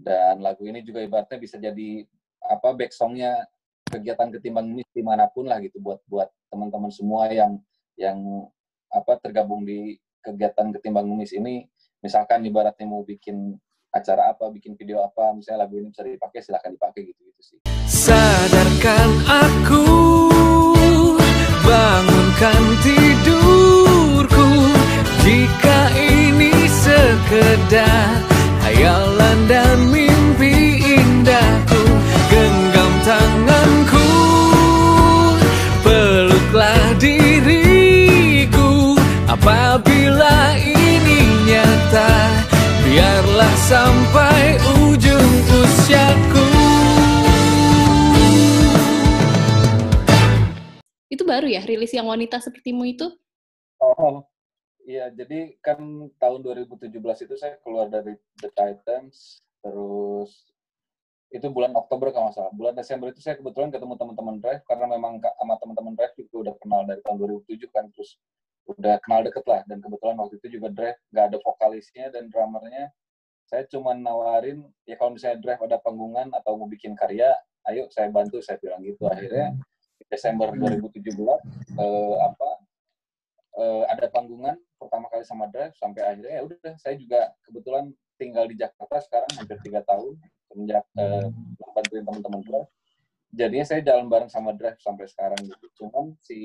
dan lagu ini juga ibaratnya bisa jadi apa back songnya kegiatan ketimbang ini di mana pun lah gitu buat buat teman-teman semua yang yang apa tergabung di kegiatan ketimbang numis ini. Misalkan ibaratnya mau bikin acara apa bikin video apa misalnya lagu ini bisa dipakai silahkan dipakai gitu gitu sih. Sadarkan aku bangunkan tidurku. Jika ini sekedar hayalan dan mimpi indahku. Genggam tanganku peluklah diriku. Apabila ini nyata biarlah sampai ujung usiaku. Itu baru ya rilis yang wanita sepertimu itu? oh iya jadi kan tahun 2017 itu saya keluar dari The Titans terus itu bulan Oktober kalau nggak salah. Bulan Desember itu saya kebetulan ketemu teman-teman Drive karena memang sama teman-teman Drive itu udah kenal dari tahun 2007 kan terus udah kenal deket lah. Dan kebetulan waktu itu juga Drive nggak ada vokalisnya dan drummernya. Saya cuma nawarin ya kalau misalnya Drive ada panggungan atau mau bikin karya ayo saya bantu. Saya bilang gitu. Akhirnya Desember 2017 eh, apa eh, ada panggungan pertama kali sama Drive sampai akhirnya ya udah saya juga kebetulan tinggal di Jakarta sekarang hampir tiga tahun semenjak eh, bantuin teman-teman Drive jadinya saya jalan bareng sama Drive sampai sekarang gitu. Cuman si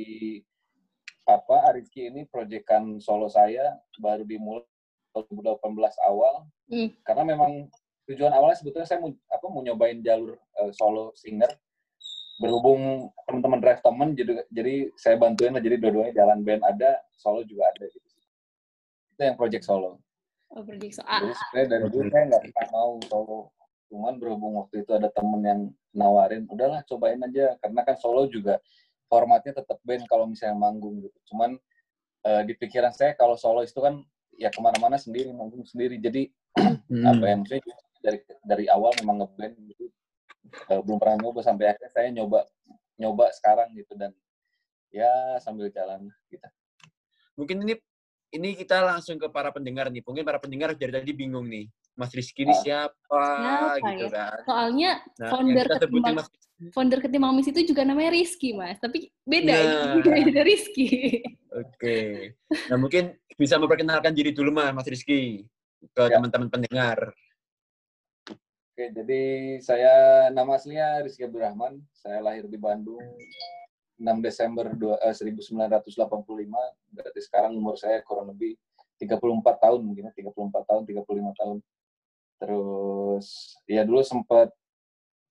apa Arizki ini proyekan solo saya baru dimulai 2018 awal. Hmm. karena memang tujuan awalnya sebetulnya saya mau apa mau nyobain jalur eh, solo singer. Berhubung teman-teman drive teman jadi jadi saya bantuin lah. Jadi dua-duanya jalan band ada solo juga ada gitu itu yang project solo. Oh, project so- ah, jadi sebenarnya dari dulu saya nggak pernah mau solo. Cuman berhubung waktu itu ada temen yang nawarin udahlah cobain aja. Karena kan solo juga formatnya tetap band kalau misalnya manggung gitu. Cuman eh, di pikiran saya kalau solo itu kan ya ke mana-mana sendiri manggung sendiri. Jadi Hmm. apa ya maksudnya dari dari awal memang ngeband gitu. Eh, belum pernah nyoba sampai akhirnya saya nyoba nyoba sekarang gitu. Dan ya sambil jalan gitu. Mungkin ini ini kita langsung ke para pendengar nih. Mungkin para pendengar dari tadi bingung nih. Mas Rizky ini Ah. siapa, Siapa gitu ya? kan. soalnya Nah, founder ketimbang Mas founder ketimbang Miss itu juga namanya Rizky mas, tapi beda Nah. ya, beda Rizky. Oke. Nah, mungkin bisa memperkenalkan diri dulu Mas, Mas Rizky ke Ya. teman-teman pendengar. Oke, jadi saya nama aslinya Rizky Abdurrahman. Saya lahir di Bandung 6 Desember dua- eh, 1985. Berarti sekarang umur saya kurang lebih 34 tahun mungkin ya, 34 tahun, 35 tahun. Terus ya dulu sempat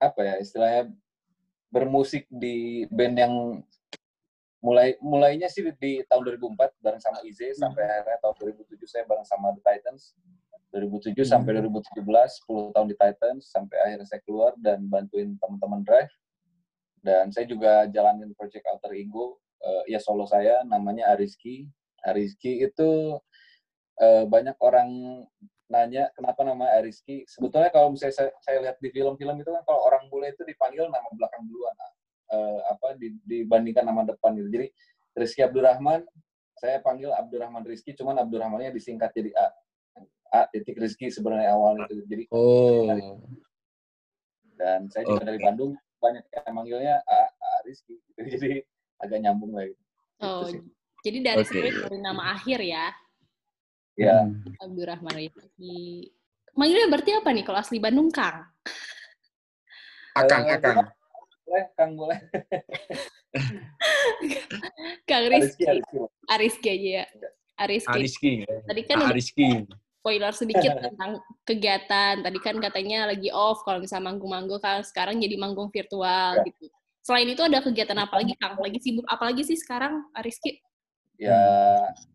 apa ya istilahnya bermusik di band yang mulai mulainya sih di tahun 2004 bareng sama Ize sampai akhirnya tahun 2007 saya bareng sama The Titans 2007 sampai 2017 10 tahun di Titans sampai akhirnya saya keluar dan bantuin teman-teman drive dan saya juga jalanin project alter ego. Eh, ya solo saya namanya Ariski Ariski itu eh, banyak orang nanya kenapa nama Ariski sebetulnya kalau misalnya saya, saya lihat di film-film itu kan kalau orang bule itu dipanggil nama belakang duluan eh, apa di- dibandingkan nama depan gitu. Jadi Rizky Abdurrahman saya panggil Abdurrahman Rizky cuman Abdurrahmannya disingkat jadi A. A titik Rizky sebenarnya awalnya itu. Jadi Oh. dan saya juga Oke. dari Bandung banyak yang manggilnya A, A Rizky gitu. jadi agak nyambung lah gitu. Oh, Itu sih. jadi dari Oke. sebenarnya dari nama akhir ya, ya. Abdurrahman Rizky. Manggilnya berarti apa nih kalau asli Bandung Kang? Akang, akang. boleh Kang boleh Kang Rizky Ariski aja ya. Ariski. Ariski. Tadi kan Ah, Rizky. Spoiler sedikit tentang kegiatan. Tadi kan katanya lagi off kalau misalnya manggung-manggung kan sekarang jadi manggung virtual Ya. gitu. Selain itu ada kegiatan apa lagi Kang? Lagi sibuk apa lagi sih sekarang Ariski? ya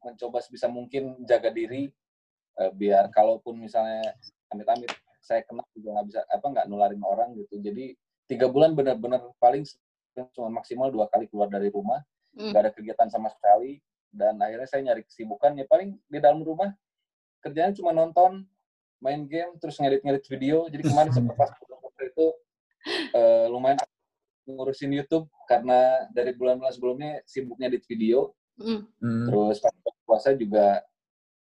mencoba sebisa mungkin jaga diri eh, biar kalaupun misalnya amit-amit saya kena juga nggak bisa apa nggak nularin orang gitu jadi tiga bulan benar-benar paling cuma maksimal dua kali keluar dari rumah Hmm. nggak ada kegiatan sama sekali dan akhirnya saya nyari kesibukan ya paling di dalam rumah kerjanya cuma nonton main game terus ngedit-ngedit video jadi kemarin sempat pas puasa itu eh, lumayan ngurusin YouTube karena dari bulan-bulan sebelumnya sibuk ngedit video Mm. Terus pas puasa juga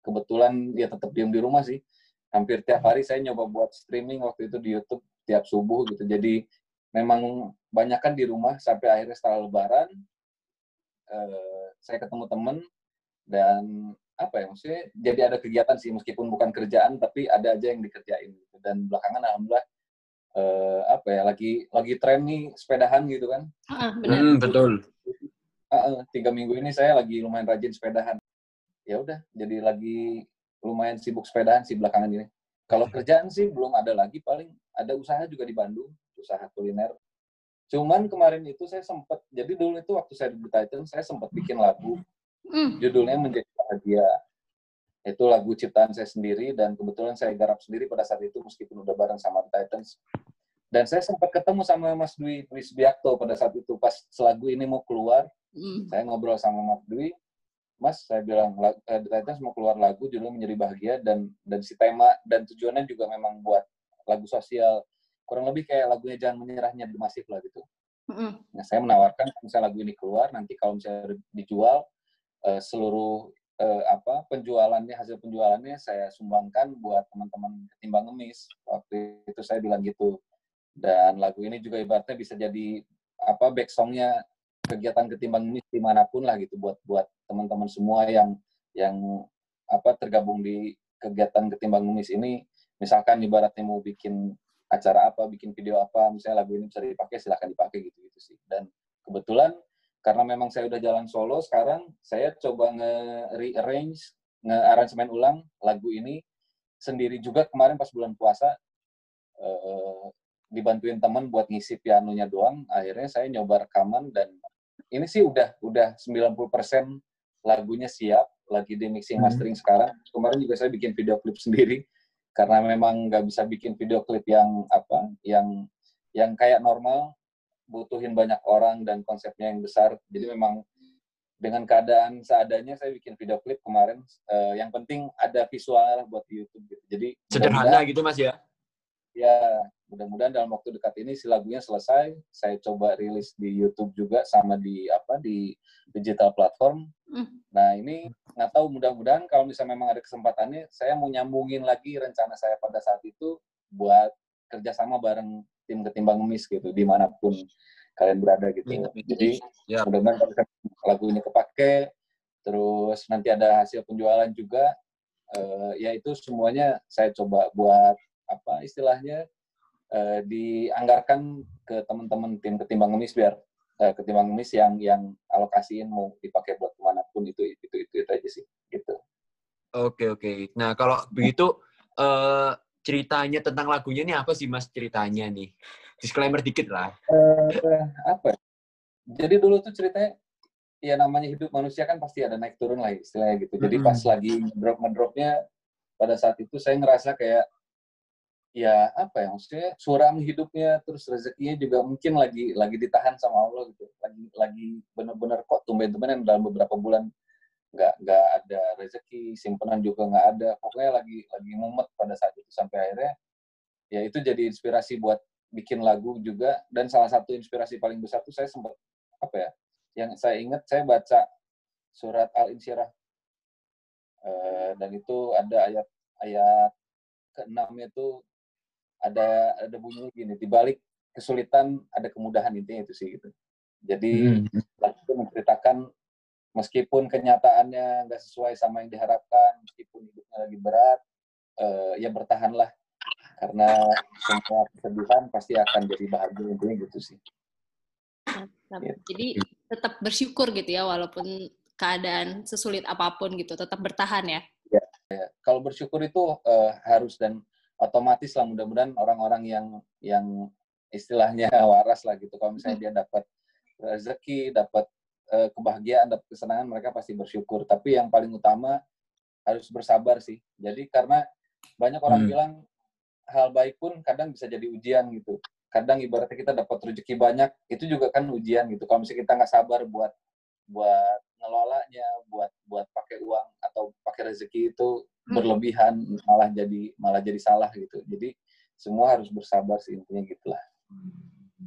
kebetulan ya tetap diam di rumah sih. hampir tiap hari saya nyoba buat streaming waktu itu di YouTube tiap subuh gitu. Jadi memang banyak kan di rumah sampai akhirnya setelah lebaran eh, saya ketemu temen dan apa ya maksudnya jadi ada kegiatan sih meskipun bukan kerjaan tapi ada aja yang dikerjain gitu. dan belakangan alhamdulillah eh, apa ya lagi lagi tren nih sepedahan gitu kan benar. Hmm, betul. Ah, eh, tiga minggu ini saya lagi lumayan rajin sepedahan ya udah jadi lagi lumayan sibuk sepedahan sih belakangan ini kalau kerjaan sih belum ada lagi paling ada usaha juga di Bandung usaha kuliner cuman kemarin itu saya sempat jadi dulu itu waktu saya di Titan saya sempat bikin lagu Hmm. judulnya menjadi bahagia itu lagu ciptaan saya sendiri dan kebetulan saya garap sendiri pada saat itu meskipun udah bareng sama The Titans dan saya sempat ketemu sama Mas Dwi Dwi Subiakto pada saat itu pas lagu ini mau keluar Hmm. saya ngobrol sama Mas Dwi Mas saya bilang "La- eh, The Titans mau keluar lagu judulnya menjadi bahagia dan dan si tema dan tujuannya juga memang buat lagu sosial kurang lebih kayak lagunya jangan menyerahnya di masif lah gitu Hmm. Nah, saya menawarkan misalnya lagu ini keluar nanti kalau misalnya dijual eh, seluruh eh, apa penjualannya hasil penjualannya saya sumbangkan buat teman-teman ketimbang ngemis. Waktu itu saya bilang gitu. Dan lagu ini juga ibaratnya bisa jadi apa back songnya kegiatan ketimbang ngemis di mana pun lah gitu buat buat teman-teman semua yang yang apa tergabung di kegiatan ketimbang ngemis ini. Misalkan ibaratnya mau bikin acara apa, bikin video apa, misalnya lagu ini bisa dipakai, silahkan dipakai gitu-gitu sih. Dan kebetulan karena memang saya udah jalan solo, sekarang saya coba nge-rearrange, nge-aransemen ulang lagu ini sendiri juga kemarin pas bulan puasa, eh, dibantuin teman buat ngisi pianonya doang, akhirnya saya nyoba rekaman dan ini sih udah udah 90% lagunya siap, lagi di mixing Hmm. mastering sekarang. Kemarin juga saya bikin video klip sendiri karena memang nggak bisa bikin video klip yang apa yang yang kayak normal butuhin banyak orang dan konsepnya yang besar. Jadi memang dengan keadaan seadanya saya bikin video klip kemarin. Eh, yang penting ada visual lah buat di YouTube gitu. Jadi Sederhana gitu Mas ya. ya mudah-mudahan dalam waktu dekat ini si lagunya selesai. Saya coba rilis di YouTube juga sama di apa di digital platform. Hmm. nah ini nggak tahu mudah-mudahan kalau misalnya memang ada kesempatannya saya mau nyambungin lagi rencana saya pada saat itu buat kerjasama bareng tim ketimbang ngemis gitu di mana pun kalian berada gitu amin. jadi Ya. mudah-mudahan lagu ini kepake terus nanti ada hasil penjualan juga eh, ya itu semuanya saya coba buat apa istilahnya eh, dianggarkan ke teman-teman tim ketimbang ngemis biar eh, ketimbang ngemis yang yang alokasiin mau dipakai buat ke mana pun itu itu itu, itu aja sih gitu Oke oke. Nah kalau begitu eh ceritanya tentang lagunya ini apa sih Mas ceritanya nih? Disclaimer dikit lah. Eh, apa ya? jadi dulu tuh ceritanya ya namanya hidup manusia kan pasti ada naik turun lah istilahnya gitu jadi pas lagi drop ngedropnya pada saat itu saya ngerasa kayak ya apa ya maksudnya suram hidupnya terus rezekinya juga mungkin lagi lagi ditahan sama Allah gitu lagi lagi bener-bener kok tumben-tumbenan dalam beberapa bulan nggak nggak ada rezeki simpenan juga nggak ada. Pokoknya lagi lagi mumet pada saat itu sampai akhirnya ya itu jadi inspirasi buat bikin lagu juga. Dan salah satu inspirasi paling besar tuh saya sempat apa ya yang saya ingat saya baca surat al insyirah Eh, dan itu ada ayat ayat keenamnya itu ada ada bunyi gini di balik kesulitan ada kemudahan intinya itu sih gitu. Jadi Hmm. lagu itu menceritakan meskipun kenyataannya nggak sesuai sama yang diharapkan meskipun hidupnya lagi berat eh, ya bertahanlah karena semua kesedihan pasti akan jadi bahagia intinya gitu sih. Iya. Jadi tetap bersyukur gitu ya walaupun keadaan sesulit apa pun gitu, tetap bertahan ya. kalau bersyukur itu eh, harus dan otomatis lah mudah-mudahan orang-orang yang yang istilahnya waras lah gitu kalau misalnya dia dapat rezeki dapat eh, kebahagiaan dapat kesenangan mereka pasti bersyukur tapi yang paling utama harus bersabar sih jadi karena banyak orang Hmm. bilang hal baik pun kadang bisa jadi ujian gitu kadang ibaratnya kita dapat rezeki banyak itu juga kan ujian gitu kalau misalnya kita nggak sabar buat buat ngelolanya buat buat pakai uang atau pakai rezeki itu Hmm. berlebihan malah jadi malah jadi salah gitu jadi semua harus bersabar sih intinya gitulah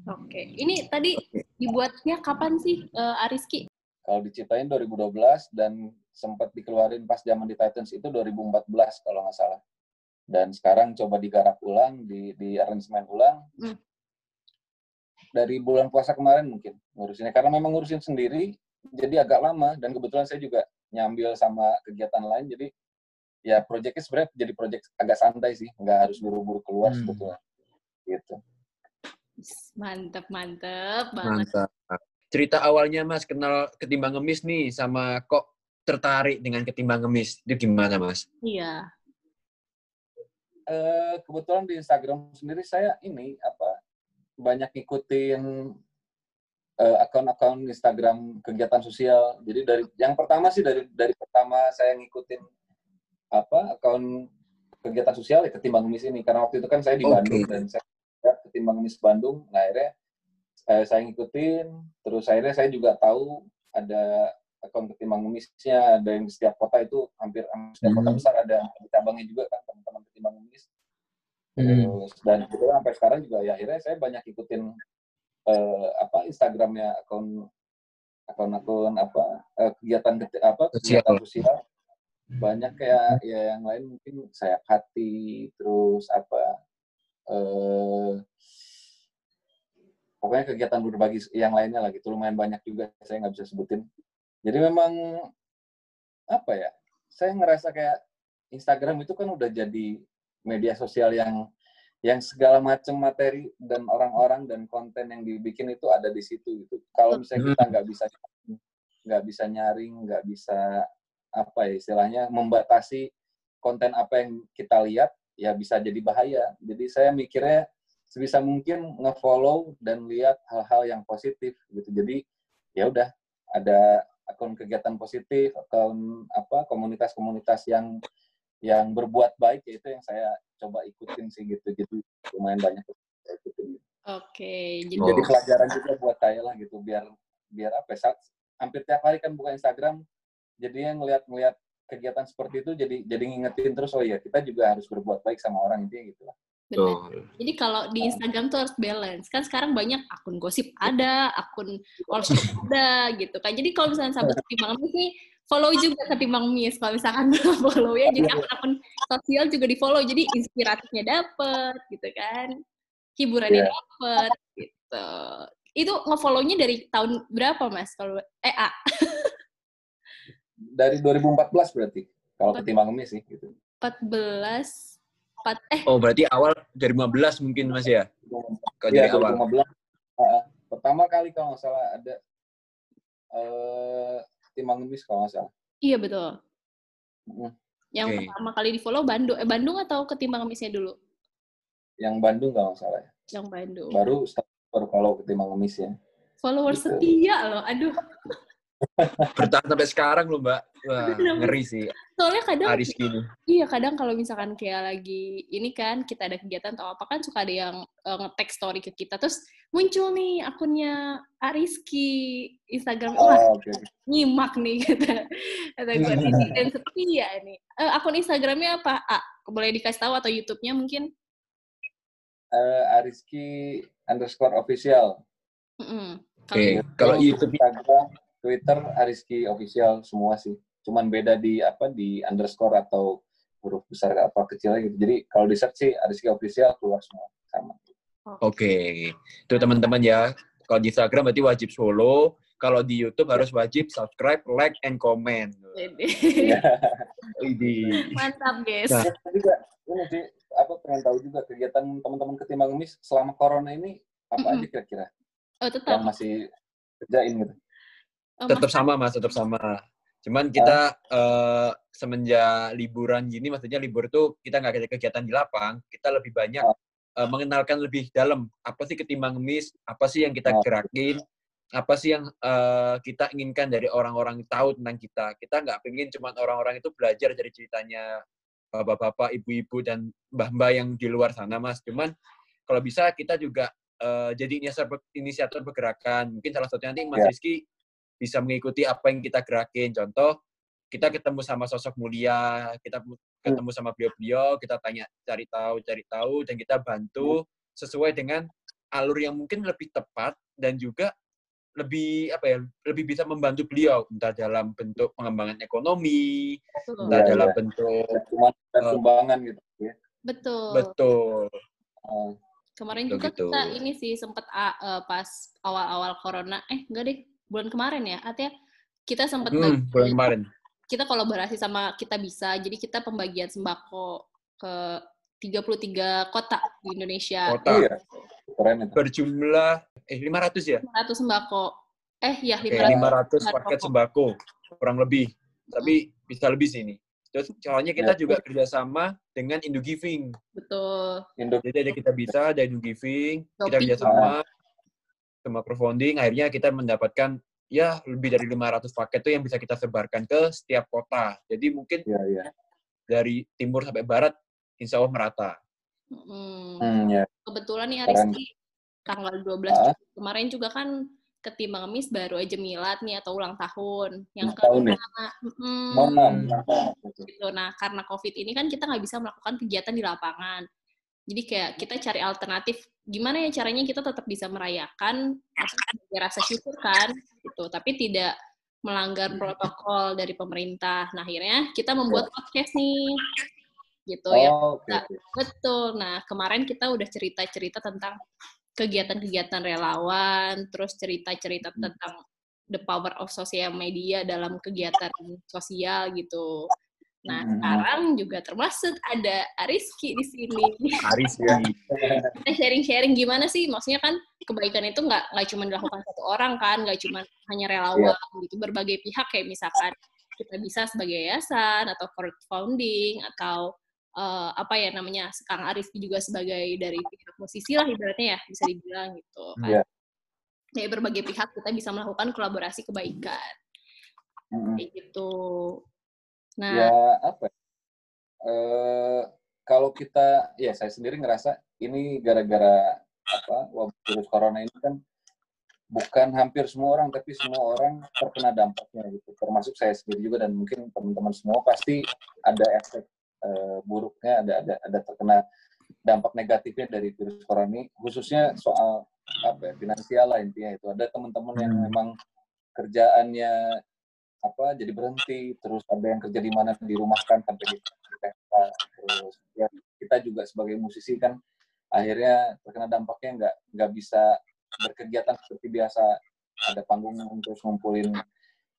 Oke. Ini tadi dibuatnya kapan sih eh, Ariski? kalau diciptain 2012 dan sempat dikeluarin pas zaman di Titans itu 2014 kalau nggak salah. Dan sekarang coba digarap ulang di di aransemen ulang. Hmm. dari bulan puasa kemarin mungkin ngurusinnya. Karena memang ngurusin sendiri jadi agak lama. Dan kebetulan saya juga nyambil sama kegiatan lain. Jadi ya proyeknya sebenarnya jadi proyek agak santai sih. Nggak harus buru-buru keluar Hmm. sebetulnya. Gitu Mantep, mantep banget. Mantap. Cerita awalnya Mas kenal ketimbang ngemis nih sama kok tertarik dengan ketimbang ngemis. Itu gimana Mas? Iya. eh kebetulan di Instagram sendiri saya ini apa banyak ngikutin eh, akun-akun Instagram kegiatan sosial. Jadi dari yang pertama sih dari dari pertama saya ngikutin apa akun kegiatan sosial ya ketimbang ngemis ini karena waktu itu kan saya di. Bandung dan saya ketimbang ngemis Bandung. Nah, akhirnya eh, saya ngikutin terus akhirnya saya juga tahu ada akun ketimbang ngemisnya ada yang di setiap kota itu hampir hampir setiap kota Hmm. besar ada cabangnya juga kan teman-teman ketimbang ngemis Hmm. Terus dan itu sampai sekarang juga ya akhirnya saya banyak ikutin eh, apa Instagramnya akun akun-akun apa eh, kegiatan apa kegiatan sosial banyak kayak ya yang lain mungkin saya hati terus apa eh pokoknya kegiatan berbagi yang lainnya lah gitu. Lumayan banyak juga saya nggak bisa sebutin. Jadi memang apa ya saya ngerasa kayak Instagram itu kan udah jadi media sosial yang yang segala macam materi dan orang-orang dan konten yang dibikin itu ada di situ gitu. Kalau misalnya kita nggak bisa nggak bisa nyaring, nggak bisa apa ya istilahnya membatasi konten apa yang kita lihat, ya bisa jadi bahaya. Jadi saya mikirnya sebisa mungkin nge-follow dan lihat hal-hal yang positif gitu. Jadi ya udah ada akun kegiatan positif, akun apa komunitas-komunitas yang yang berbuat baik ya itu yang saya coba ikutin sih gitu jadi lumayan banyak saya ikutin Oke, jadi Oh. jadi pelajaran juga buat saya lah gitu biar biar apa ya, saat hampir tiap hari kan buka Instagram jadinya ngeliat-ngeliat kegiatan seperti itu jadi jadi ngingetin terus oh iya kita juga harus berbuat baik sama orang intinya gitu lah benar. Jadi kalau di Instagram tuh harus balance. Kan sekarang banyak akun gosip ada, akun all shop ada gitu kan. Jadi kalau misalnya sahabat ketimbang nih, follow juga ketimbang miss. Kalau misalkan belum follow ya, jadi akun-akun sosial juga di follow. Jadi inspiratifnya dapet gitu kan. Hiburannya Iya. dapet gitu. Itu nge-follow-nya dari tahun berapa mas? Kalau eh A. dari 2014 berarti kalau ketimbang ngemis sih gitu 14 empat eh Oh, berarti awal dari 15 mungkin Mas ya? Kalau Iya, dari awal. 2015 Ah, pertama kali kalau nggak salah ada eh ketimbang ngemis kalau nggak salah iya betul. Mm. Yang Oke. pertama kali di follow Bandung, eh Bandung atau ketimbang misnya dulu? yang Bandung kalau nggak salah ya. Yang Bandung. baru baru kalau ketimbang ngemis ya Follower Gitu. setia loh, aduh. Bertahan sampai sekarang loh, Mbak. Wah, ngeri sih Soalnya kadang, Aris gini. iya kadang kalau misalkan kayak lagi ini kan kita ada kegiatan atau apa kan suka ada yang eh, nge-tag story ke kita, terus muncul nih akunnya Ariski Instagram, oh, oke. nyimak nih kata kata gue dan setia nih. Eh, akun Instagramnya apa? A, boleh dikasih tahu atau YouTube-nya mungkin? Eh, Ariski underscore official Mm-mm. Oke, Kalau kalau YouTube Instagram Twitter Ariski official semua sih cuman beda di apa di underscore atau huruf besar apa kecil gitu jadi kalau di search sih Ariski official keluar semua sama Oke, itu teman-teman ya. Kalau di Instagram berarti wajib follow. Kalau di YouTube harus wajib subscribe, like, and comment. Widih. Mantap guys. Nah. Juga ini sih apa pengen tahu juga kegiatan teman-teman ketimbang ngemis selama corona ini apa Mm-mm. aja kira-kira Oh tetap. yang masih kerjain gitu Oh, Tetap sama, Mas. Tetap sama. Cuman kita eh, semenjak liburan gini, maksudnya libur tuh kita nggak ada kegiatan di lapang, kita lebih banyak Oh. eh, mengenalkan lebih dalam apa sih ketimbang ngemis, apa sih yang kita Oh. gerakin, apa sih yang eh, kita inginkan dari orang-orang tahu tentang kita. Kita nggak pengen cuman orang-orang itu belajar dari ceritanya bapak-bapak, ibu-ibu dan mbah-mbah yang di luar sana, Mas. Cuman kalau bisa kita juga eh, jadi inisiator, inisiator pergerakan. Mungkin salah satunya nanti Mas Ya. Rizky bisa mengikuti apa yang kita gerakin. Contoh, kita ketemu sama sosok mulia, kita ketemu sama beliau-beliau, kita tanya, cari tahu, cari tahu, dan kita bantu sesuai dengan alur yang mungkin lebih tepat dan juga lebih apa ya, lebih bisa membantu beliau entah dalam bentuk pengembangan ekonomi, Betul. entah Iya, dalam iya. bentuk Oh. sumbangan gitu ya Betul. Betul. Oh, Kemarin Betul juga gitu. kita ini sih sempet ah, eh, pas awal-awal corona, eh enggak deh, bulan kemarin ya, artinya kita sempet Hmm, bulan kemarin. kita kolaborasi sama kita bisa, jadi kita pembagian sembako ke 33 kota di Indonesia. Kota. iya. Keren itu. Berjumlah eh 500 ya? 500 sembako. Eh ya Oke, 500. 500 bahan paket pokok. sembako kurang lebih. Tapi bisa lebih sih ini. Terus soalnya kita Ya. juga kerjasama dengan Indo Giving. Betul. Indo Jadi ada kita bisa, ada Indo Giving, kita kerjasama sama crowdfunding. Akhirnya kita mendapatkan ya lebih dari 500 paket itu yang bisa kita sebarkan ke setiap kota. Jadi mungkin Iya, iya. dari timur sampai barat, insya Allah merata. Mm. Hmm, ya. Kebetulan nih. Ariski tanggal 12 Ah. Kemarin juga kan ketimbang Miss baru aja milad nih atau ulang tahun yang Ulang tahun ya? Mm. Gitu. Nah, karena COVID ini kan kita nggak bisa melakukan kegiatan di lapangan. Jadi kayak kita cari alternatif, gimana ya caranya kita tetap bisa merayakan, maksudnya rasa syukur kan, gitu. Tapi tidak melanggar protokol dari pemerintah. Nah, akhirnya kita membuat podcast nih, gitu ya. Oh, oke. Nah, betul. Nah, kemarin kita udah cerita-cerita tentang kegiatan-kegiatan relawan, terus cerita-cerita Hmm. tentang the power of social media dalam kegiatan sosial gitu. Nah, Hmm. sekarang juga termasuk ada Ariski di sini. Aris Iya. Kita sharing-sharing gimana sih? Maksudnya kan kebaikan itu nggak nggak cuma dilakukan satu orang kan, nggak cuma hanya relawan gitu. Berbagai pihak kayak misalkan kita bisa sebagai yayasan atau crowdfunding atau eh, apa ya namanya sekarang Ariski juga sebagai dari pihak musisi lah ibaratnya ya bisa dibilang gitu kan. Iya. Dari berbagai pihak kita bisa melakukan kolaborasi kebaikan Mm-mm. kayak gitu. Nah, ya apa ya? Eh, kalau kita ya saya sendiri ngerasa ini gara-gara apa wabah virus corona ini kan bukan hampir semua orang tapi semua orang terkena dampaknya gitu termasuk saya sendiri juga dan mungkin teman-teman semua pasti ada efek eh, buruknya ada ada ada terkena dampak negatifnya dari virus corona ini khususnya soal apa ya finansial lah intinya itu ada teman-teman yang Hmm. memang kerjaannya apa jadi berhenti terus ada yang kerja di mana dirumahkan sampai di di PHK. terus ya kita juga sebagai musisi kan akhirnya terkena dampaknya nggak nggak bisa berkegiatan seperti biasa ada panggung terus ngumpulin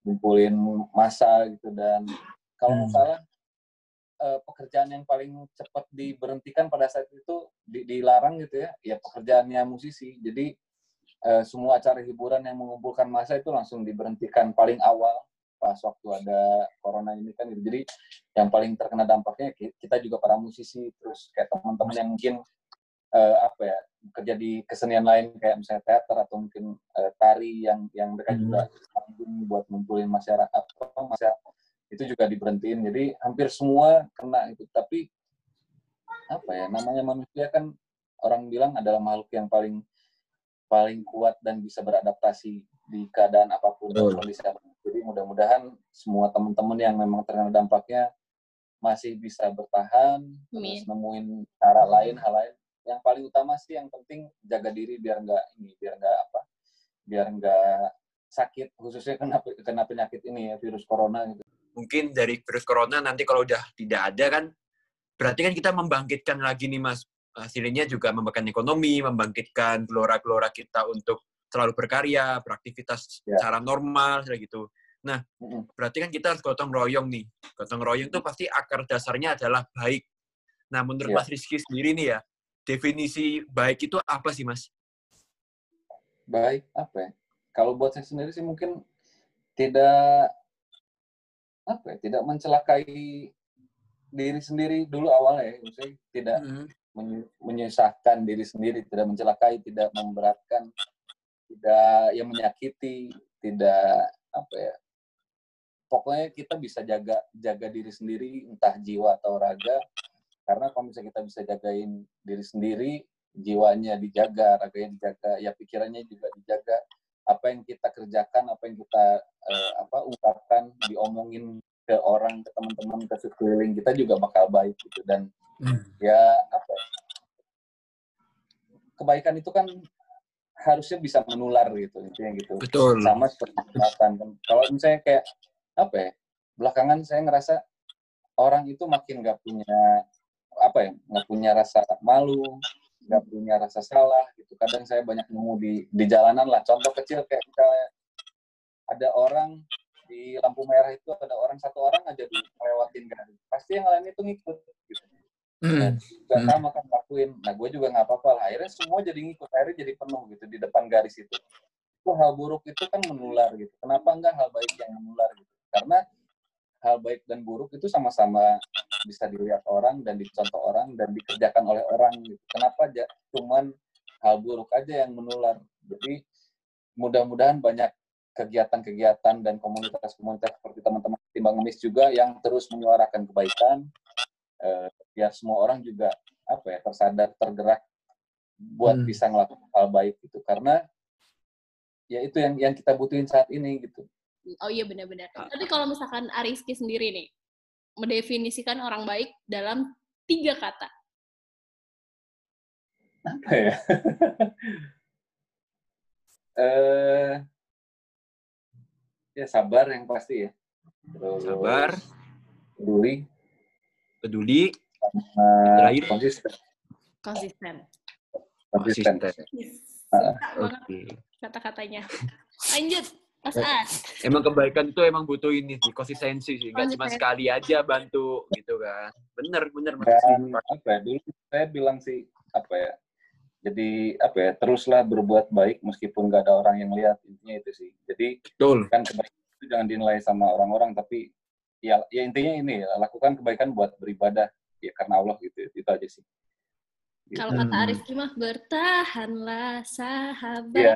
ngumpulin masa gitu dan kalau nggak Hmm. salah eh, pekerjaan yang paling cepat diberhentikan pada saat itu di- dilarang gitu ya ya pekerjaannya musisi jadi eh, semua acara hiburan yang mengumpulkan masa itu langsung diberhentikan paling awal pas waktu ada corona ini kan gitu. jadi yang paling terkena dampaknya ki- kita juga para musisi terus kayak teman-teman yang mungkin eh, apa ya kerja di kesenian lain kayak misalnya teater atau mungkin eh, tari yang yang mereka Hmm. juga panggung buat ngumpulin masyarakat apa masyarakat itu juga diberhentiin jadi hampir semua kena itu tapi apa ya namanya manusia kan orang bilang adalah makhluk yang paling paling kuat dan bisa beradaptasi di keadaan apa pun Betul. kondisi apa pun. Jadi mudah-mudahan semua teman-teman yang memang terkena dampaknya masih bisa bertahan, terus Amin. nemuin cara lain, hal lain. Yang paling utama sih yang penting jaga diri biar nggak ini, biar nggak apa, biar nggak sakit, khususnya kena kena penyakit ini ya virus corona gitu. Mungkin dari virus corona nanti kalau udah tidak ada kan, berarti kan kita membangkitkan lagi nih mas. Hasilnya juga membangkitkan ekonomi, membangkitkan gelora-gelora kita untuk selalu berkarya, beraktivitas Ya. secara normal, gitu. Nah, berarti kan kita harus gotong royong nih. Gotong royong itu pasti akar dasarnya adalah baik. Nah, menurut Ya. Mas Rizky sendiri nih ya, definisi baik itu apa sih, Mas? Baik, apa ya? Kalau buat saya sendiri sih mungkin tidak apa ya, tidak mencelakai diri sendiri dulu awalnya ya, maksudnya tidak menye- menyusahkan diri sendiri, tidak mencelakai, tidak memberatkan, tidak yang menyakiti, tidak apa ya. Pokoknya kita bisa jaga jaga diri sendiri, entah jiwa atau raga. Karena kalau misalnya kita bisa jagain diri sendiri, jiwanya dijaga, raganya dijaga, ya pikirannya juga dijaga. Apa yang kita kerjakan, apa yang kita eh, apa ungkapkan, diomongin ke orang, ke teman-teman, ke sekeliling kita juga bakal baik gitu. Dan ya apa ya, kebaikan itu kan harusnya bisa menular gitu intinya gitu Betul. sama seperti kesehatan kan kalau misalnya kayak apa ya belakangan saya ngerasa orang itu makin nggak punya apa ya nggak punya rasa malu nggak punya rasa salah gitu. Kadang saya banyak nemu di di jalanan lah. Contoh kecil kayak misalnya ada orang di lampu merah itu ada orang satu orang aja lewatin garis pasti yang lain itu ngikut gitu. Hmm. juga Hmm. sama kan lakuin. Nah gue juga nggak apa-apa lah. Akhirnya semua jadi ngikut akhirnya jadi penuh gitu di depan garis itu. Itu hal buruk itu kan menular gitu. Kenapa enggak hal baik yang menular gitu karena hal baik dan buruk itu sama-sama bisa dilihat orang dan dicontoh orang dan dikerjakan oleh orang gitu. Kenapa aja? Cuman hal buruk aja yang menular. Jadi mudah-mudahan banyak kegiatan-kegiatan dan komunitas-komunitas seperti teman-teman timbang ngemis juga yang terus menyuarakan kebaikan eh, biar semua orang juga apa ya tersadar tergerak buat Hmm. bisa ngelakuin hal baik itu karena ya itu yang yang kita butuhin saat ini gitu Oh iya benar-benar. Tapi kalau misalkan Ariski sendiri nih, mendefinisikan orang baik dalam tiga kata. apa ya eh ya sabar yang pasti ya Terus Sabar, peduli peduli, Terakhir? konsisten Konsisten. konsisten konsisten. Suka banget Oke. kata-katanya. Lanjut. Emang kebaikan itu emang butuh ini sih, konsistensi sih. Nggak cuma sekali aja bantu gitu kan. Bener, bener. Mas. dan apa ya dulu saya bilang sih apa ya jadi apa ya teruslah berbuat baik meskipun gak ada orang yang lihat intinya itu sih jadi Betul. kan kebaikan itu jangan dinilai sama orang-orang tapi ya ya intinya ini ya, lakukan kebaikan buat beribadah ya karena Allah gitu itu aja sih Kalau kata Hmm. Ariski mah, bertahanlah sahabat. Iya.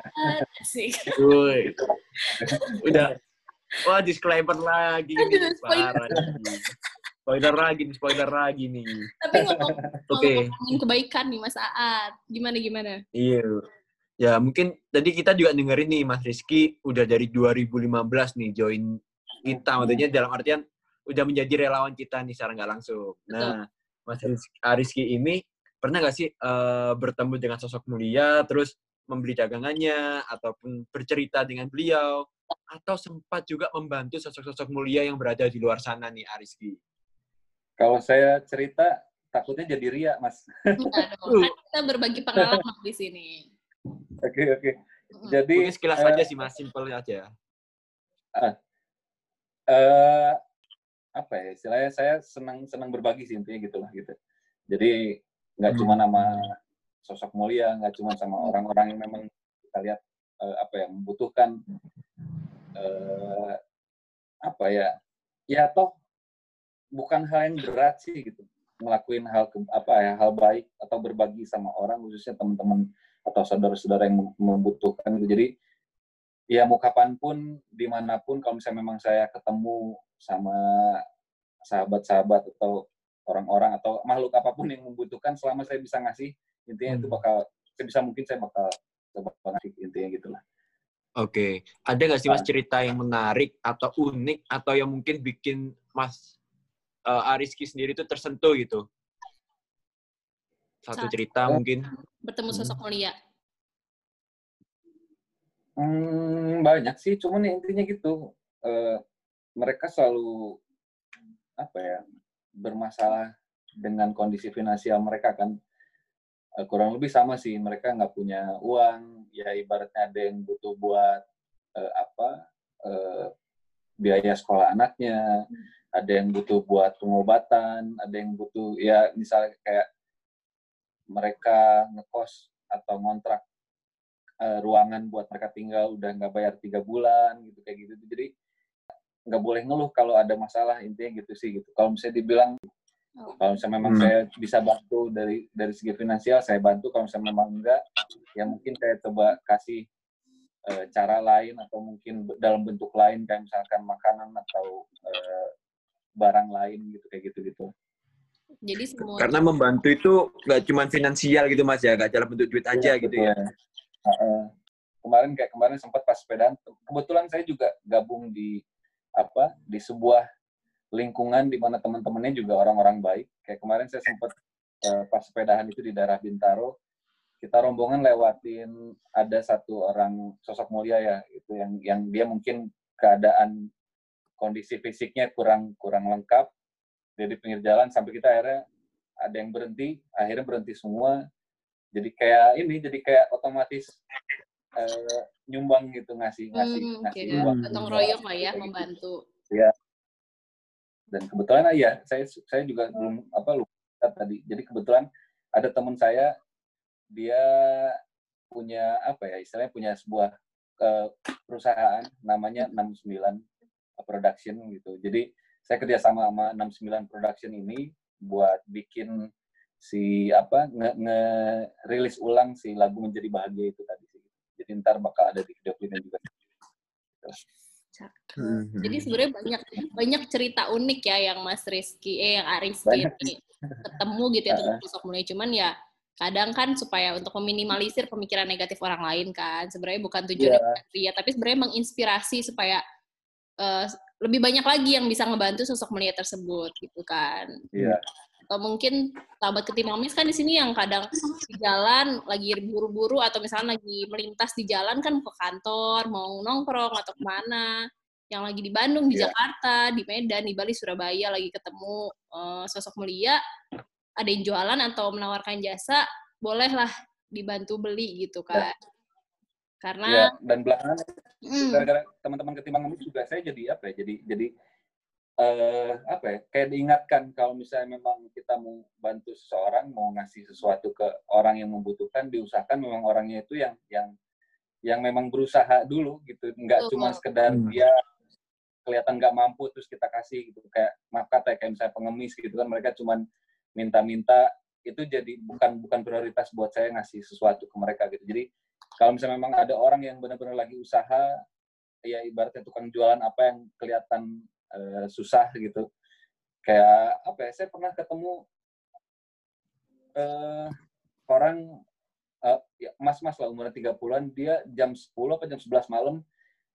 Asik. Woi. Udah. Wah, disclaimer lagi. Nih. spoiler. Parah nih. Spoiler lagi nih, spoiler lagi nih. Tapi ngomong, Oke. ngomongin kebaikan nih Mas Aat. Gimana gimana? Iya. Ya, mungkin tadi kita juga dengerin nih Mas Rizky udah dari 2015 nih join kita. Maksudnya dalam artian udah menjadi relawan kita nih secara nggak langsung. Nah, Mas Rizky, Rizky ini pernah nggak sih eh, bertemu dengan sosok mulia, terus membeli dagangannya, ataupun bercerita dengan beliau, atau sempat juga membantu sosok-sosok mulia yang berada di luar sana nih, Ariski? kalau saya cerita takutnya jadi ria mas dong. Kan kita berbagi pengalaman di sini. oke oke Mm. jadi Mungkin sekilas eh, aja sih, Mas. Simple aja. eh apa ya istilahnya saya senang senang berbagi sih intinya gitulah gitu jadi nggak Hmm. cuma nama sosok mulia nggak cuma sama orang-orang yang memang kita lihat eh, apa ya membutuhkan eh apa ya ya toh bukan hal yang berat sih gitu ngelakuin hal ke, apa ya hal baik atau berbagi sama orang khususnya teman-teman atau saudara-saudara yang mem- membutuhkan gitu. Jadi ya mau kapan pun di mana pun kalau misalnya memang saya ketemu sama sahabat-sahabat atau orang-orang atau makhluk apa pun yang membutuhkan selama saya bisa ngasih intinya itu Hmm. bakal sebisa mungkin saya bakal coba ngasih intinya gitulah Oke, ada nggak sih mas cerita yang menarik atau unik atau yang mungkin bikin mas eh, Ariski sendiri tuh tersentuh gitu? Satu Saat- cerita mungkin. Bertemu sosok mulia. Hmm, banyak sih, cuman ya intinya gitu. eh, mereka selalu apa ya bermasalah dengan kondisi finansial mereka kan Eh, kurang lebih sama sih. Mereka nggak punya uang, ya ibaratnya ada yang butuh buat eh, apa eh, biaya sekolah anaknya, ada yang butuh buat pengobatan, ada yang butuh ya misalnya kayak mereka ngekos atau ngontrak eh, ruangan buat mereka tinggal udah nggak bayar tiga bulan gitu kayak gitu jadi nggak boleh ngeluh kalau ada masalah intinya gitu sih gitu kalau misalnya dibilang Oh. kalau misalnya memang Hmm. saya bisa bantu dari dari segi finansial saya bantu kalau misalnya memang enggak ya mungkin saya coba kasih eh, cara lain atau mungkin dalam bentuk lain kayak misalkan makanan atau eh, barang lain gitu kayak gitu gitu Jadi semua Karena membantu itu nggak cuma finansial gitu mas ya, nggak dalam bentuk duit aja gitu ya. Heeh. kemarin kayak kemarin sempat pas sepedaan kebetulan saya juga gabung di apa di sebuah lingkungan di mana teman-temannya juga orang-orang baik. Kayak kemarin saya sempat eh, pas sepedahan itu di daerah Bintaro kita rombongan lewatin ada satu orang sosok mulia ya itu yang yang dia mungkin keadaan kondisi fisiknya kurang kurang lengkap. Jadi pinggir jalan sampai kita akhirnya ada yang berhenti akhirnya berhenti semua. Jadi kayak ini jadi kayak otomatis uh, nyumbang gitu ngasih ngasih Hmm, ngasih kayak uang gotong royong lah ya, gitu. membantu. dan kebetulan ya saya saya juga belum apa lupa tadi. Jadi kebetulan ada teman saya dia punya apa ya istilahnya punya sebuah eh, perusahaan namanya 69 production gitu. Jadi saya kerjasama sama 69 production ini buat bikin si apa nge, nge- rilis ulang si lagu menjadi bahagia itu tadi jadi ntar bakal ada di video klipnya juga Cakep. Jadi sebenarnya banyak banyak cerita unik ya yang Mas Rizky eh yang Ariski ketemu gitu ya tentang sosok mulia. Cuman ya kadang kan supaya untuk meminimalisir pemikiran negatif orang lain kan sebenarnya bukan tujuannya Iya. dia tapi sebenarnya menginspirasi supaya eh, lebih banyak lagi yang bisa ngebantu sosok mulia tersebut gitu kan iya atau mungkin sahabat ketimbang mis kan di sini yang kadang di jalan lagi buru-buru atau misalnya lagi melintas di jalan kan ke kantor mau nongkrong atau ke mana. Yang lagi di Bandung di Iya. Jakarta di Medan di Bali Surabaya lagi ketemu eh, sosok mulia. Ada yang jualan atau menawarkan jasa bolehlah dibantu beli gitu kan karena iya dan belakangan mm, gara-gara teman-teman ketimbang ngemis juga saya jadi apa ya jadi jadi eh apa ya kayak diingatkan kalau misalnya memang kita mau bantu seseorang mau ngasih sesuatu ke orang yang membutuhkan diusahakan memang orangnya itu yang yang yang memang berusaha dulu gitu. Nggak cuma sekedar Hmm. dia kelihatan nggak mampu terus kita kasih gitu. Kayak maaf kata ya, kayak misalnya pengemis gitu kan mereka cuman minta-minta itu jadi bukan bukan prioritas buat saya ngasih sesuatu ke mereka gitu. Jadi kalau misalnya memang ada orang yang benar-benar lagi usaha ya ibaratnya tukang jualan apa yang kelihatan eh, susah gitu kayak apa ya saya pernah ketemu eh, orang eh, ya, mas-mas lah umurnya 30-an dia jam 10 apa jam 11 malam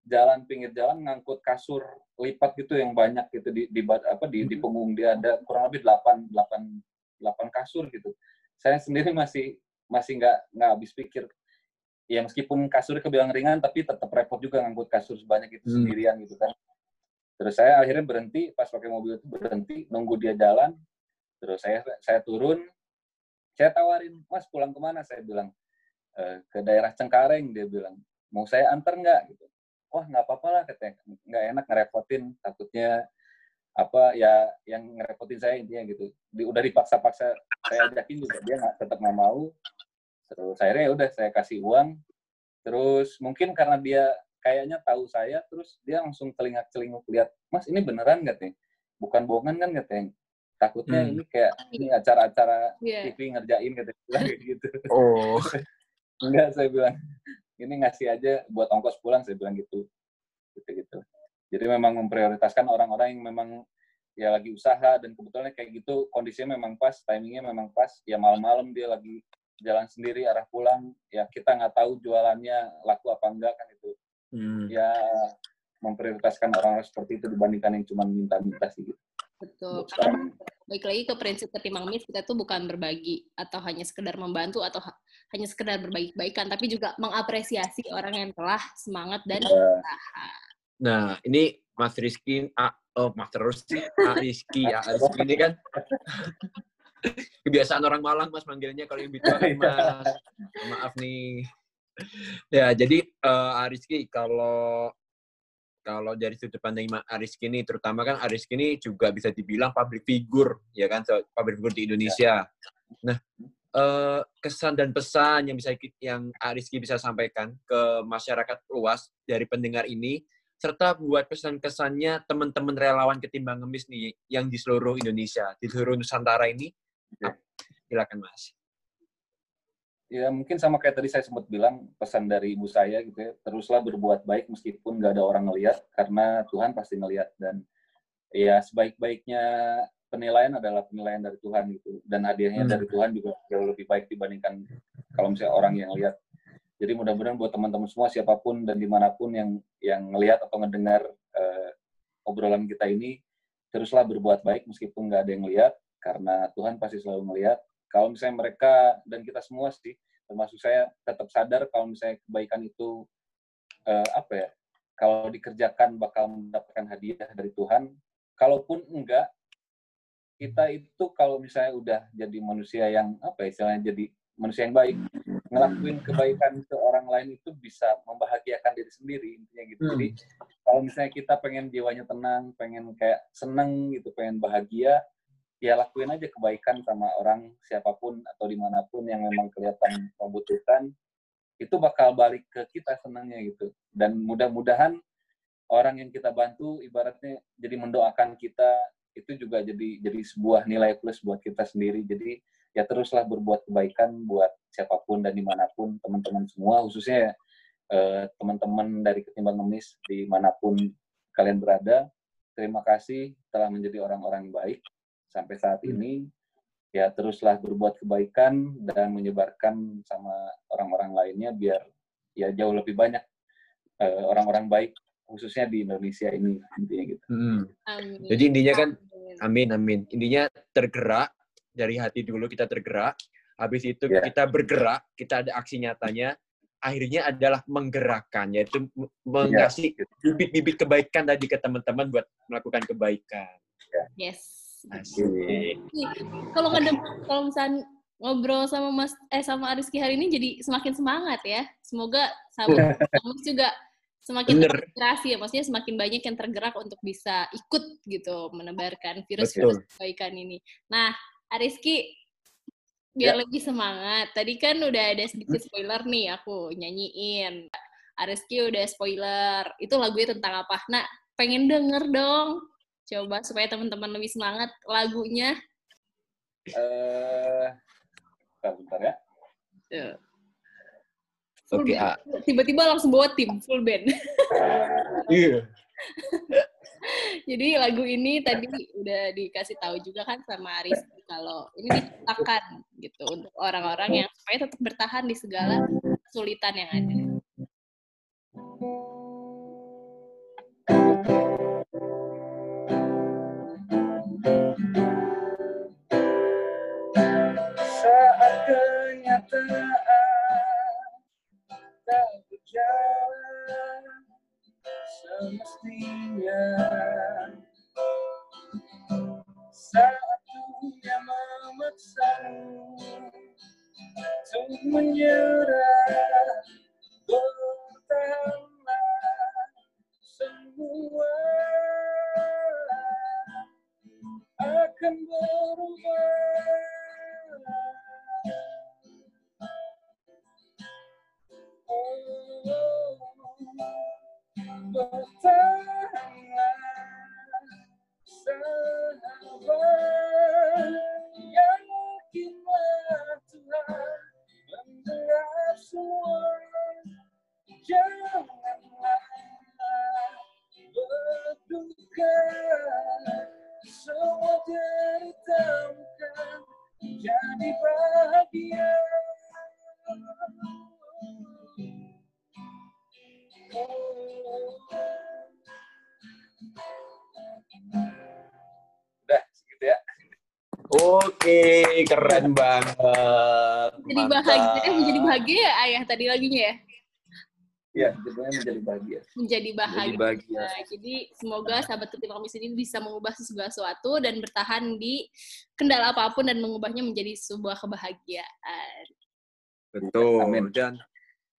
jalan pinggir jalan ngangkut kasur lipat gitu yang banyak gitu di di apa di, di punggung dia ada kurang lebih 8 8 8 kasur gitu. Saya sendiri masih masih nggak nggak habis pikir ya meskipun kasurnya kebilang ringan tapi tetap repot juga ngangkut kasur sebanyak itu Hmm. sendirian gitu kan. Terus saya akhirnya berhenti pas pakai mobil itu berhenti nunggu dia jalan. Terus saya saya turun, saya tawarin, Mas pulang ke mana? Saya bilang "E, ke daerah Cengkareng. Dia bilang mau saya antar nggak? Gitu. Wah nggak apa-apa lah katanya, nggak enak ngerepotin, takutnya apa ya yang ngerepotin saya intinya gitu. Di, udah dipaksa-paksa saya ajakin juga dia nggak tetap nggak mau. Terus akhirnya ya udah saya kasih uang. Terus mungkin karena dia kayaknya tahu saya, terus dia langsung telinga celinguk lihat, Mas ini beneran nggak nih? Bukan bohongan kan katanya? Takutnya Hmm. ini kayak ini acara-acara Iya. TV ngerjain katanya gitu. Oh. Enggak, saya bilang ini ngasih aja buat ongkos pulang, saya bilang gitu. Gitu-gitu. Jadi memang memprioritaskan orang-orang yang memang ya lagi usaha dan kebetulan kayak gitu kondisinya memang pas, timingnya memang pas. Ya malam-malam dia lagi jalan sendiri arah pulang, ya kita nggak tahu jualannya laku apa enggak kan itu. Hmm. Ya memprioritaskan orang-orang seperti itu dibandingkan yang cuma minta-minta sih gitu. betul karena baik lagi ke prinsip ketimbang mis kita tuh bukan berbagi atau hanya sekedar membantu atau ha- hanya sekedar berbagi kebaikan tapi juga mengapresiasi orang yang telah semangat dan Ya, Nah, ini Mas Rizky, ah, oh Mas terus sih, ah, Rizky, ah, Rizky ini kan kebiasaan orang Malang Mas manggilnya kalau yang bicara Mas. Maaf nih. Ya, jadi eh Rizky kalau kalau dari sudut pandang Mas Rizky ini terutama kan Rizky ini juga bisa dibilang public figure ya kan so- public figure di Indonesia. Nah, eh, kesan dan pesan yang bisa yang Rizky bisa sampaikan ke masyarakat luas dari pendengar ini serta buat pesan-kesannya teman-teman relawan ketimbang ngemis nih yang di seluruh Indonesia, di seluruh Nusantara ini. Oke. Silakan Mas. Ya mungkin sama kayak tadi saya sempat bilang pesan dari ibu saya gitu ya teruslah berbuat baik meskipun nggak ada orang ngelihat karena Tuhan pasti ngelihat dan ya sebaik-baiknya penilaian adalah penilaian dari Tuhan gitu. Dan hadiahnya Hmm. dari Tuhan juga jauh lebih baik dibandingkan kalau misalnya orang yang lihat jadi mudah-mudahan buat teman-teman semua siapa pun dan di mana pun yang yang ngelihat atau ngedengar eh, obrolan kita ini teruslah berbuat baik meskipun nggak ada yang lihat karena Tuhan pasti selalu ngelihat kalau misalnya mereka dan kita semua sih termasuk saya tetap sadar kalau misalnya kebaikan itu eh, apa ya kalau dikerjakan bakal mendapatkan hadiah dari Tuhan kalaupun enggak kita itu kalau misalnya udah jadi manusia yang apa ya, istilahnya jadi manusia yang baik, ngelakuin kebaikan ke orang lain itu bisa membahagiakan diri sendiri intinya gitu. Hmm. Jadi kalau misalnya kita pengen jiwanya tenang, pengen kayak seneng gitu, pengen bahagia, ya lakuin aja kebaikan sama orang siapa pun atau di mana pun yang memang kelihatan membutuhkan, itu bakal balik ke kita senangnya gitu. Dan mudah-mudahan orang yang kita bantu ibaratnya jadi mendoakan kita itu juga jadi jadi sebuah nilai plus buat kita sendiri. Jadi ya teruslah berbuat kebaikan buat siapa pun dan di mana pun teman-teman semua, khususnya eh, teman-teman dari ketimbang ngemis di mana pun kalian berada. Terima kasih telah menjadi orang-orang baik sampai saat ini. Ya teruslah berbuat kebaikan dan menyebarkan sama orang-orang lainnya biar ya jauh lebih banyak eh, orang-orang baik khususnya di Indonesia ini intinya gitu. Hmm. Amin. Jadi intinya kan Amin. Amin. Intinya tergerak dari hati dulu kita tergerak. Habis itu Ya. kita bergerak, kita ada aksi nyatanya. Akhirnya adalah menggerakkan, yaitu m- mengasih bibit-bibit kebaikan tadi ke teman-teman buat melakukan kebaikan. Yes. Asik. Kalau ada kalau misalnya ngobrol sama Mas eh sama Ariski hari ini jadi semakin semangat ya. Semoga sahabat Mas juga semakin Bener. terinspirasi ya. Maksudnya semakin banyak yang tergerak untuk bisa ikut gitu menebarkan virus-virus kebaikan ini. Nah, Ariski biar lebih semangat. Tadi kan udah ada sedikit spoiler nih aku nyanyiin. Ariski udah spoiler. Itu lagunya tentang apa? Nah, pengen denger dong. Coba supaya teman-teman lebih semangat lagunya. Eh, bentar, bentar ya. Full Oke, band. A. Tiba-tiba langsung bawa tim full band. Iya. Jadi lagu ini tadi udah dikasih tahu juga kan sama Aris kalau ini diciptakan gitu untuk orang-orang yang supaya tetap bertahan di segala kesulitan yang ada. Semestinya. Saat dunia Untuk menyerah. Bertahanlah Semua. Akan berubah Bertahanlah sahabat keren banget. Jadi bahagia, eh, menjadi bahagia ya ayah tadi lagunya ya? Iya, judulnya menjadi bahagia. Menjadi Jadi bahagia. bahagia. Nah, jadi semoga sahabat ketimbang Kamis ini bisa mengubah segala sesuatu dan bertahan di kendala apa pun dan mengubahnya menjadi sebuah kebahagiaan. Betul. Amin. Dan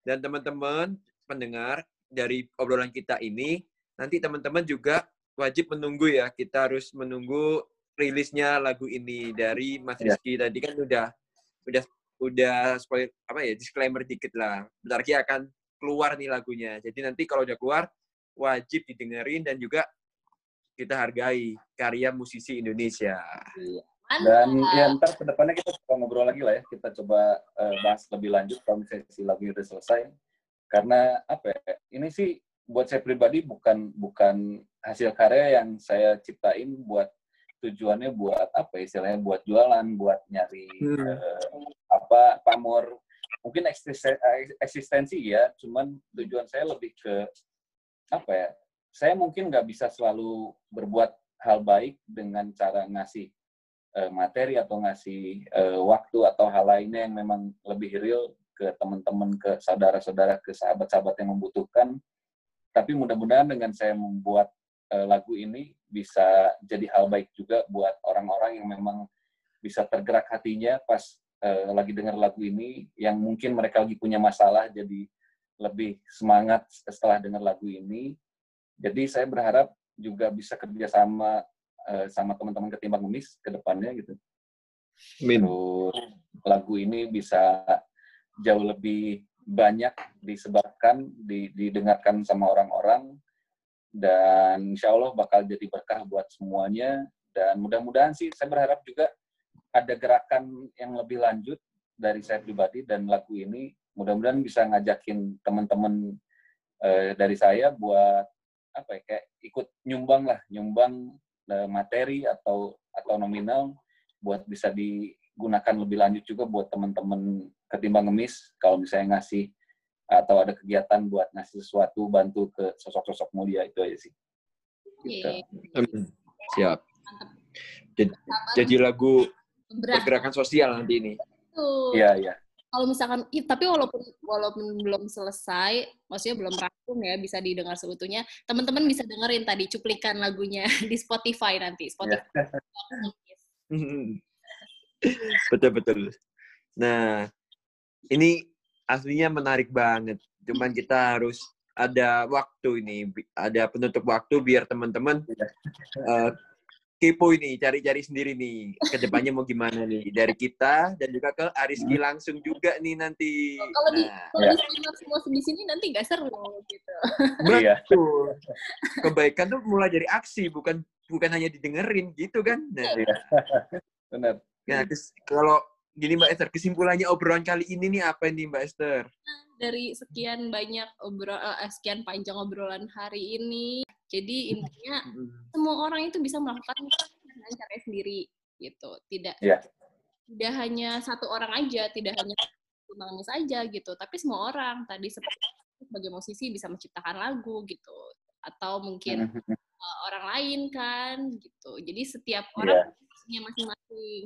dan teman-teman pendengar dari obrolan kita ini nanti teman-teman juga wajib menunggu ya. Kita harus menunggu rilisnya lagu ini dari Mas Ya. Rizky tadi kan udah udah udah spoil apa ya disclaimer dikit lah. Bentar lagi akan keluar nih lagunya. Jadi nanti kalau udah keluar wajib didengerin dan juga kita hargai karya musisi Indonesia. Dan Mantap. ya ntar ke depannya kita coba ngobrol lagi lah ya. Kita coba eh, bahas lebih lanjut kalau misalnya si lagu udah selesai. Karena apa ya, ini sih buat saya pribadi bukan bukan hasil karya yang saya ciptain buat tujuannya buat apa ya, istilahnya buat jualan, buat nyari Hmm. eh, apa pamor mungkin eksisten- eksistensi ya, cuman tujuan saya lebih ke apa ya? Saya mungkin nggak bisa selalu berbuat hal baik dengan cara ngasih eh, materi atau ngasih eh, waktu atau hal lainnya yang memang lebih real ke teman-teman, ke saudara-saudara, ke sahabat-sahabat yang membutuhkan. Tapi mudah-mudahan dengan saya membuat eh, lagu ini bisa jadi hal baik juga buat orang-orang yang memang bisa tergerak hatinya pas eh, lagi dengar lagu ini yang mungkin mereka lagi punya masalah jadi lebih semangat setelah dengar lagu ini. Jadi saya berharap juga bisa kerjasama eh, sama teman-teman ketimbang ngemis ke depannya gitu. Terus lagu ini bisa jauh lebih banyak disebarkan, di- didengarkan sama orang-orang, dan insya Allah bakal jadi berkah buat semuanya. Dan mudah-mudahan sih saya berharap juga ada gerakan yang lebih lanjut dari saya pribadi dan lagu ini. Mudah-mudahan bisa ngajakin teman-teman eh, dari saya buat apa ya kayak ikut nyumbang lah. Nyumbang eh, materi atau atau nominal buat bisa digunakan lebih lanjut juga buat teman-teman ketimbang ngemis. Kalau misalnya ngasih atau ada kegiatan buat ngasih sesuatu bantu ke sosok-sosok mulia itu aja sih. Gitu. Amin. Siap. Mantap. Jadi, jadi lagu pergerakan sosial nanti ini. tuh. Iya iya. Kalau misalkan, tapi walaupun walaupun belum selesai, maksudnya belum rampung ya, bisa didengar seutuhnya. Teman-teman bisa dengerin tadi cuplikan lagunya di Spotify nanti. Spotify. betul betul. Nah, ini aslinya menarik banget. Cuman kita harus ada waktu ini, ada penutup waktu biar teman-teman eh, kepo ini, cari-cari sendiri nih. Ke depannya mau gimana nih dari kita dan juga ke Ariski langsung juga nih nanti. Kalau di Nah, kalau Ya. di semua di sini nanti nggak seru gitu. Iya. betul. Kebaikan tuh mulai dari aksi, bukan bukan hanya didengerin gitu kan. Nah, Iya. Benar. Nah, kalau gini Mbak Esther, kesimpulannya obrolan kali ini nih apa nih Mbak Esther? Dari sekian banyak obrol, eh, sekian panjang obrolan hari ini, jadi intinya semua orang itu bisa melakukan dengan caranya sendiri gitu. Tidak Iya. tidak hanya satu orang aja, tidak hanya penangis aja gitu, tapi semua orang tadi seperti sebagai musisi bisa menciptakan lagu gitu atau mungkin uh, orang lain kan gitu. Jadi setiap orang punya masing-masing.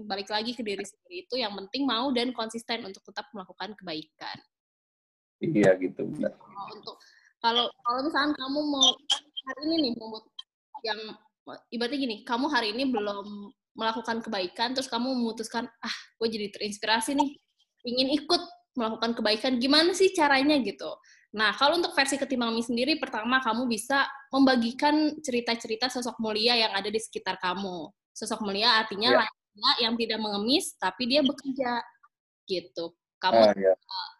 Balik lagi ke diri sendiri itu yang penting mau dan konsisten untuk tetap melakukan kebaikan. Iya gitu. benar. Kalau untuk kalau kalau misalkan kamu mau hari ini nih memut yang ibaratnya gini, kamu hari ini belum melakukan kebaikan, terus kamu memutuskan ah, gue jadi terinspirasi nih, ingin ikut melakukan kebaikan, gimana sih caranya gitu? Nah, kalau untuk versi ketimbang mie sendiri, pertama kamu bisa membagikan cerita-cerita sosok mulia yang ada di sekitar kamu. Sosok mulia artinya Ya. Yang tidak mengemis, tapi dia bekerja gitu. Kamu Ah, iya.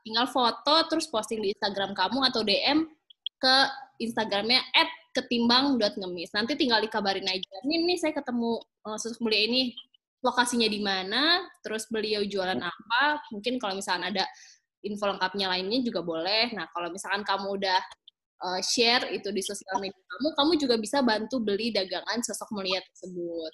tinggal foto terus posting di Instagram kamu atau DM ke Instagramnya @ketimbang.ngemis. Nanti tinggal dikabarin aja. Nih, nih saya ketemu uh, sosok mulia ini lokasinya di mana, terus beliau jualan apa. Mungkin kalau misalnya ada info lengkapnya lainnya juga boleh. Nah, kalau misalkan kamu udah uh, share itu di sosial media kamu, kamu juga bisa bantu beli dagangan sosok mulia tersebut.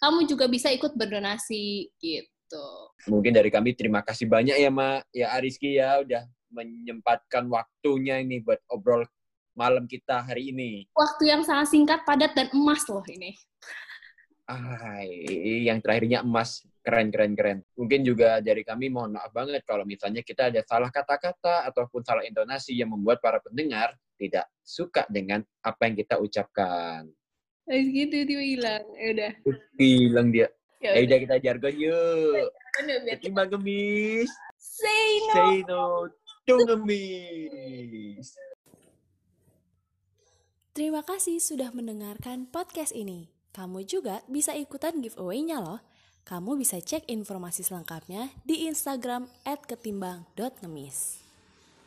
Kamu juga bisa ikut berdonasi gitu. Mungkin dari kami terima kasih banyak ya Mak, ya Ariski ya udah menyempatkan waktunya ini buat obrol malam kita hari ini. Waktu yang sangat singkat, padat, dan emas loh ini. Ah, yang terakhirnya emas keren keren keren. Mungkin juga dari kami mohon maaf banget kalau misalnya kita ada salah kata-kata ataupun salah intonasi yang membuat para pendengar tidak suka dengan apa yang kita ucapkan. Habis gitu tiba hilang. Ya udah. Hilang dia. Ya Eh udah. kita jargon yuk. Kita Ketimbang gemis, say no. say no to ngemis. Terima kasih sudah mendengarkan podcast ini. Kamu juga bisa ikutan giveaway-nya loh. Kamu bisa cek informasi selengkapnya di Instagram @ketimbang.ngemis.